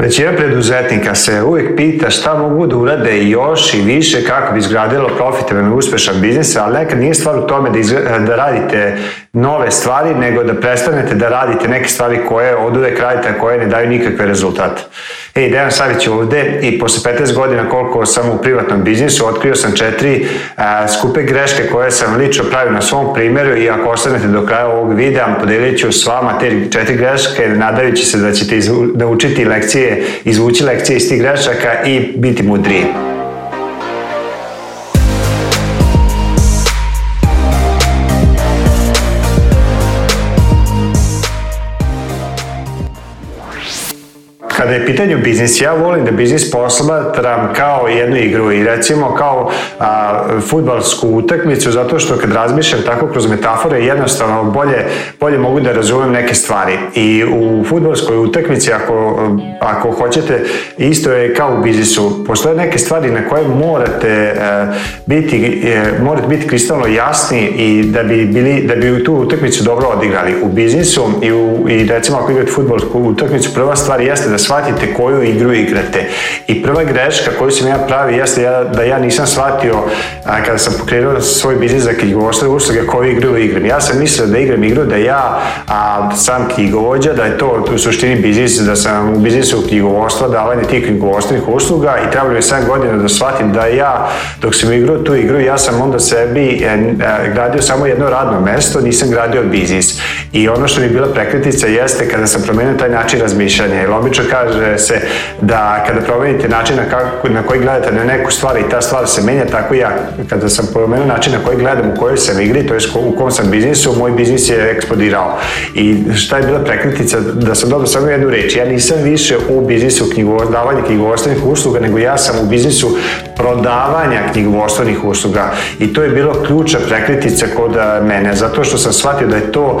Većina preduzetnika se uvek pita šta mogu da urade još i više kako bi izgradilo profitabilan uspešan biznis, ali nekad nije stvar u tome da, izgra... da radite nove stvari, nego da prestanete da radite neke stvari koje od uvek radite, a koje ne daju nikakve rezultate. Ej, Dejan Savić je ovde i posle 15 godina koliko sam u privatnom biznisu, otkrio sam četiri a, e, skupe greške koje sam lično pravio na svom primjeru i ako ostanete do kraja ovog videa, podelit ću s vama te četiri greške, nadajući se da ćete izvu, naučiti da lekcije, izvući lekcije iz tih grešaka i biti mudriji. Kada je pitanje biznis, ja volim da biznis posmatram kao jednu igru i recimo kao a, futbalsku utakmicu zato što kad razmišljam tako kroz metafore jednostavno bolje, bolje mogu da razumem neke stvari i u futbalskoj utakmici ako, ako hoćete isto je kao u biznisu. Postoje neke stvari na koje morate a, e, biti, a, e, morate biti kristalno jasni i da bi, bili, da bi tu utakmicu dobro odigrali. U biznisu i, u, i recimo ako igrate futbalsku utakmicu prva stvar jeste da shvatite koju igru igrate. I prva greška koju sam ja pravi jeste ja, da ja nisam shvatio a, kada sam pokrenuo svoj biznis za knjigovoštve usluge koju igru da igram. Ja sam mislio da igram igru da ja a, sam knjigovođa, da je to u suštini biznis, da sam u biznisu knjigovoštva, davanje tih knjigovoštvenih usluga i trebalo je 7 godina da shvatim da ja, dok sam igrao tu igru, ja sam onda sebi e, e, gradio samo jedno radno mesto, nisam gradio biznis. I ono što mi je bila prekretica jeste kada sam promenio taj način razmišljanja. Jer obično kaže se da kada promenite način na, kako, na koji gledate na neku stvar i ta stvar se menja, tako ja kada sam promenio način na koji gledam u kojoj sam igri, to je u kom sam biznisu, moj biznis je eksplodirao. I šta je bila prekritica, da sam dobro samo jednu reč, ja nisam više u biznisu knjigo, davanja knjigovodstvenih usluga, nego ja sam u biznisu prodavanja knjigovodstvenih usluga. I to je bilo ključa prekritica kod mene, zato što sam shvatio da je to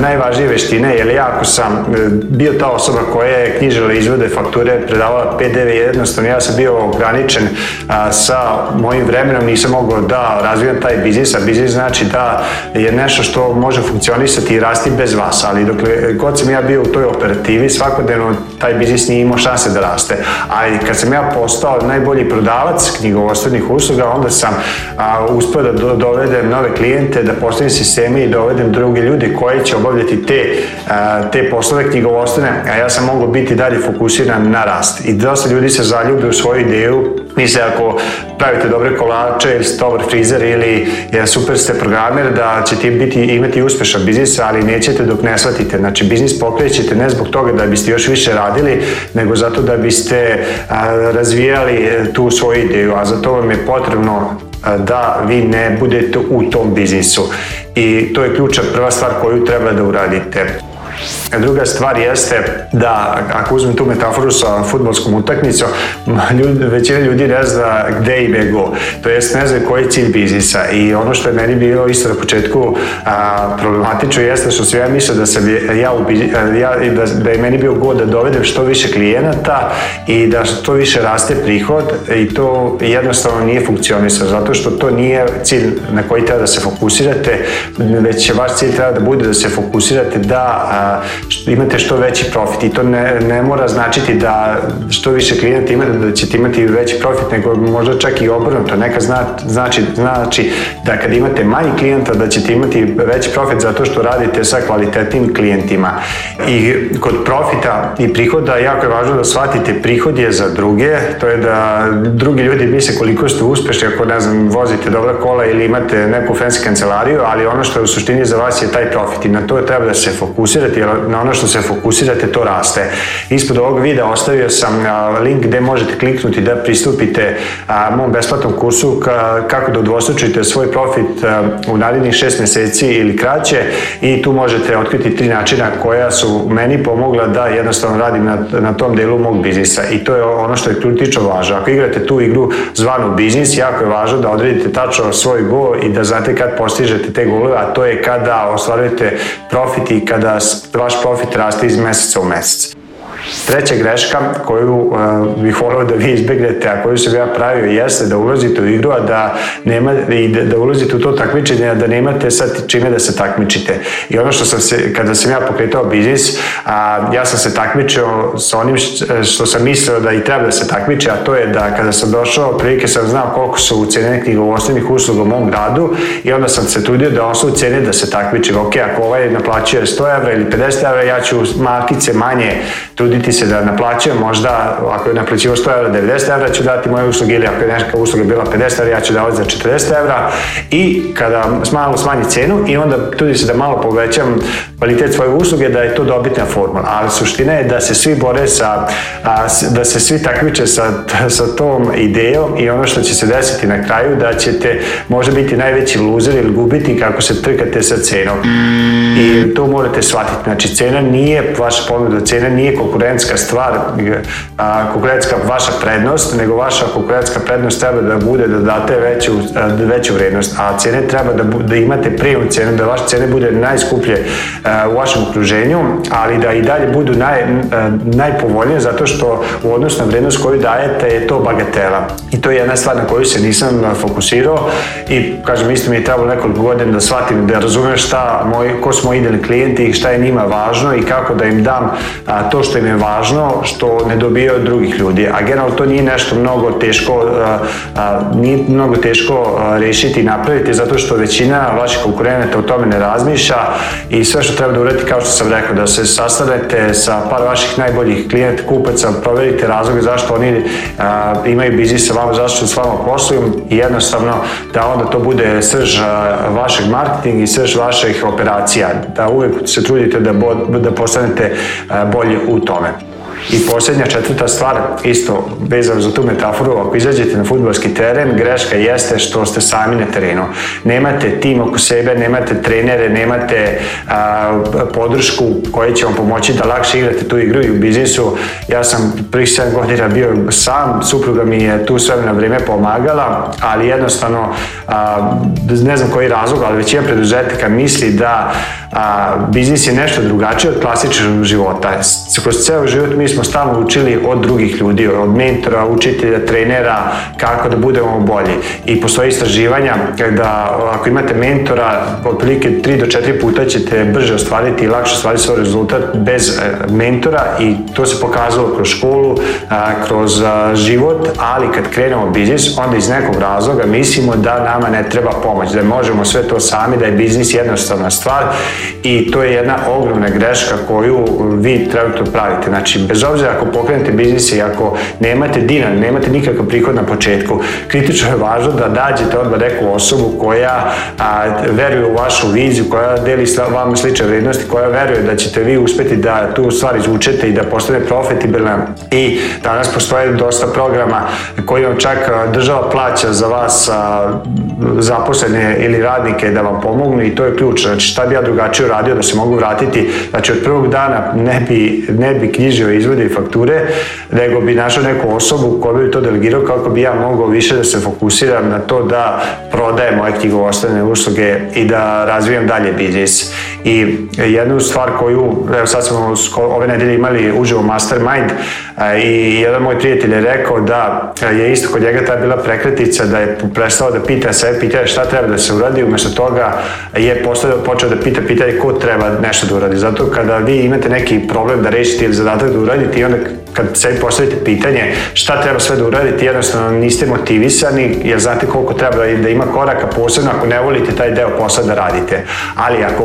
najvažnija veština, jer ja ako sam e, bio ta osoba koja je knjižila izvode fakture, predavala PDV, jednostavno ja sam bio ograničen a, sa mojim vremenom, nisam mogao da razvijam taj biznis, a biznis znači da je nešto što može funkcionisati i rasti bez vas, ali dokle god sam ja bio u toj operativi, svakodnevno taj biznis nije imao šanse da raste. Ali kad sam ja postao najbolji prodavac knjigovodstvenih usluga, onda sam a, uspeo da do, dovedem nove klijente, da postavim sisteme i dovedem druge ljude koji će obavljati te, a, te poslove knjigovodstvene, a ja sam mogao biti dalje fokusiran na rast. I dosta ljudi se zaljube u svoju ideju, misle ako pravite dobre kolače ili ste dobar frizer ili ja, super ste programer da ćete biti, imati uspešan biznis, ali nećete dok ne shvatite. Znači, biznis pokrećete ne zbog toga da biste još više radili, nego zato da biste a, razvijali e, tu svoju ideju, a za to vam je potrebno da vi ne budete u tom biznisu. I to je ključa prva stvar koju treba da uradite. Druga stvar jeste da ako uzmem tu metaforu sa futbolskom utakmicom, ljudi, većina ljudi ne zna gde im je go, to jest ne zna koji je cilj biznisa i ono što je meni bilo isto na početku a, problematično jeste što se ja misle da sam ja, u, ja da, da je meni bio go da dovedem što više klijenata i da što više raste prihod i to jednostavno nije funkcionisalo zato što to nije cilj na koji treba da se fokusirate, već vaš cilj treba da bude da se fokusirate da a, imate što veći profit i to ne, ne mora značiti da što više klijenata imate da ćete imati veći profit nego možda čak i obrnuto. Neka zna, znači, znači da kad imate manji klijenta da ćete imati veći profit zato što radite sa kvalitetnim klijentima. I kod profita i prihoda jako je važno da shvatite prihod je za druge, to je da drugi ljudi misle koliko ste uspešni ako ne znam vozite dobra kola ili imate neku fancy kancelariju, ali ono što je u suštini za vas je taj profit i na to treba da se fokusirate jer na ono što se fokusirate to raste. Ispod ovog videa ostavio sam link gde možete kliknuti da pristupite mom besplatnom kursu kako da udvostručite svoj profit u narednih 6 meseci ili kraće i tu možete otkriti tri načina koja su meni pomogla da jednostavno radim na, na tom delu mog biznisa i to je ono što je ključno važno. Ako igrate tu igru zvanu biznis, jako je važno da odredite tačno svoj gol i da znate kad postižete te golove, a to je kada ostvarujete profit i kada vaš profit raste iz meseca u mesec. Treća greška koju e, bih volao da vi izbegnete, a koju sam ja pravio, jeste da ulazite u igru, a da, nema, i da, da ulazite u to takmičenje, a da nemate sad čime da se takmičite. I ono što sam se, kada sam ja pokretao biznis, a, ja sam se takmičio sa onim što sam mislio da i treba da se takmiče, a to je da kada sam došao, prilike sam znao koliko su cene knjigovodstvenih usluga u mom gradu i onda sam se trudio da osnovu cene da se takmičim. Ok, ako ovaj naplaćuje 100 evra ili 50 evra, ja ću markice manje truditi se da naplaćujem možda, ako je naplaćivo 100 evra, 90 evra ću dati moje usluge ili ako je neka usluga bila 50 evra, ja ću davati za 40 evra i kada malo smanji cenu i onda trudim se da malo povećam kvalitet svoje usluge, da je to dobitna formula. Ali suština je da se svi bore sa, da se svi takmiče sa, sa tom idejom i ono što će se desiti na kraju, da ćete možda biti najveći luzer ili gubitnik ako se trkate sa cenom. I to morate shvatiti. Znači, cena nije vaša ponuda, cena nije konkurencija konkurentska stvar, a, vaša prednost, nego vaša konkurentska prednost treba da bude da date veću, veću vrednost, a cene treba da, da imate premium cene, da vaše cene bude najskuplje u vašem okruženju, ali da i dalje budu naj, najpovoljnije zato što u odnosu na vrednost koju dajete je to bagatela. I to je jedna stvar na koju se nisam fokusirao i kažem isto mi je trebalo nekoliko godina da shvatim, da razumem šta moj, ko su moji idealni klijenti i šta je njima važno i kako da im dam a, to što im je važno važno što ne dobijaju od drugih ljudi. A generalno to nije nešto mnogo teško, nije mnogo teško rešiti i napraviti zato što većina vaših konkurenata o tome ne razmišlja i sve što treba da uradite, kao što sam rekao, da se sastanete sa par vaših najboljih klijenta, kupaca, proverite razloge zašto oni imaju biznis sa vama, zašto s vama posluju i jednostavno da onda to bude srž vašeg marketinga i srž vaših operacija, da uvek se trudite da, bo, da postanete bolje u tome. I posljednja četvrta stvar, isto vezano za tu metaforu, ako izađete na futbalski teren, greška jeste što ste sami na terenu. Nemate tim oko sebe, nemate trenere, nemate a, podršku koja će vam pomoći da lakše igrate tu igru i u biznisu. Ja sam prvih 7 godina bio sam, supruga mi je tu sve na vrijeme pomagala, ali jednostavno, a, ne znam koji razlog, ali većina preduzetnika misli da a, biznis je nešto drugačije od klasičnog života. Kroz ceo život mi smo stalno učili od drugih ljudi, od mentora, učitelja, trenera, kako da budemo bolji. I postoje istraživanja da ako imate mentora, otprilike 3 do 4 puta ćete brže ostvariti i lakše ostvariti svoj rezultat bez e, mentora i to se pokazalo kroz školu, kroz život, ali kad krenemo biznis, onda iz nekog razloga mislimo da nama ne treba pomoć, da možemo sve to sami, da je biznis jednostavna stvar i to je jedna ogromna greška koju vi trenutno pravite. Znači, bez obzira ako pokrenete biznis i ako nemate dinar, nemate nikakav prihod na početku, kritično je važno da dađete odmah neku osobu koja a, veruje u vašu viziju, koja deli sa vama slične vrednosti, koja veruje da ćete vi uspeti da tu stvar izvučete i da postane profitabilna. I danas postoje dosta programa koji vam čak država plaća za vas a, zaposlene ili radnike da vam pomognu i to je ključ. Znači, šta bi ja drugačije drugačije uradio da se mogu vratiti. Znači, od prvog dana ne bi, ne bi knjižio izvode i fakture, nego bi našao neku osobu koja bi to delegirao kako bi ja mogao više da se fokusiram na to da prodajem moje knjigovostavne usluge i da razvijam dalje biznis. I jednu stvar koju, evo sad smo ove nedelje imali uživo mastermind i jedan moj prijatelj je rekao da je isto kod njega ta bila prekretica da je prestao da pita sve pitanje šta treba da se uradi, umesto toga je postavio, počeo da pita pitanje ko treba nešto da uradi. Zato kada vi imate neki problem da rešite ili zadatak da uradite i onda kad sebi postavite pitanje šta treba sve da uradite, jednostavno niste motivisani, jer znate koliko treba da, da ima koraka, posebno ako ne volite taj deo posla da radite. Ali ako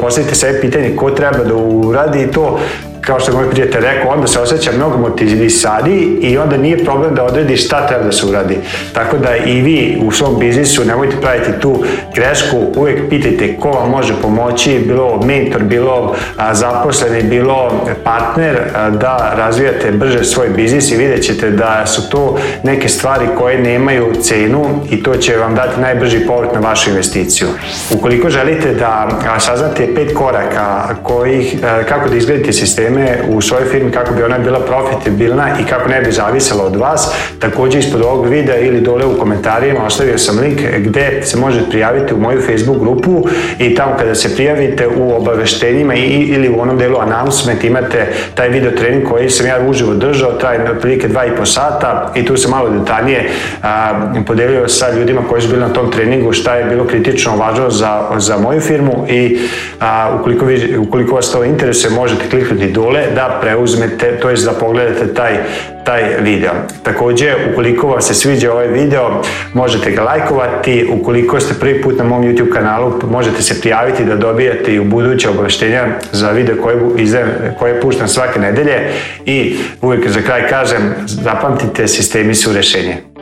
postavite sebi pitanje ko treba da uradi to, kao što je moj prijatelj rekao, onda se osjeća mnogo motivisani i onda nije problem da odredi šta treba da se uradi. Tako da i vi u svom biznisu nemojte praviti tu grešku, uvek pitajte ko vam može pomoći, bilo mentor, bilo zaposleni, bilo partner, da razvijate brže svoj biznis i vidjet ćete da su to neke stvari koje nemaju cenu i to će vam dati najbrži povrat na vašu investiciju. Ukoliko želite da saznate pet koraka kojih, kako da izgledate sisteme vreme u svojoj firmi kako bi ona bila profitabilna i kako ne bi zavisala od vas. Takođe ispod ovog videa ili dole u komentarima ostavio sam link gde se možete prijaviti u moju Facebook grupu i tamo kada se prijavite u obaveštenjima i, ili u onom delu announcement imate taj video trening koji sam ja uživo držao, traje otprilike 2,5 sata i tu se malo detaljnije a, podelio sa ljudima koji su bili na tom treningu šta je bilo kritično važno za, za moju firmu i a, ukoliko, vi, ukoliko vas to interesuje možete kliknuti do dole da preuzmete, to jest da pogledate taj, taj video. Takođe, ukoliko vam se sviđa ovaj video, možete ga lajkovati, ukoliko ste prvi put na mom YouTube kanalu, možete se prijaviti da dobijete i u buduće obaveštenja za video koje, izdajem, koje puštam svake nedelje i uvijek za kraj kažem, zapamtite, sistemi su rešenje.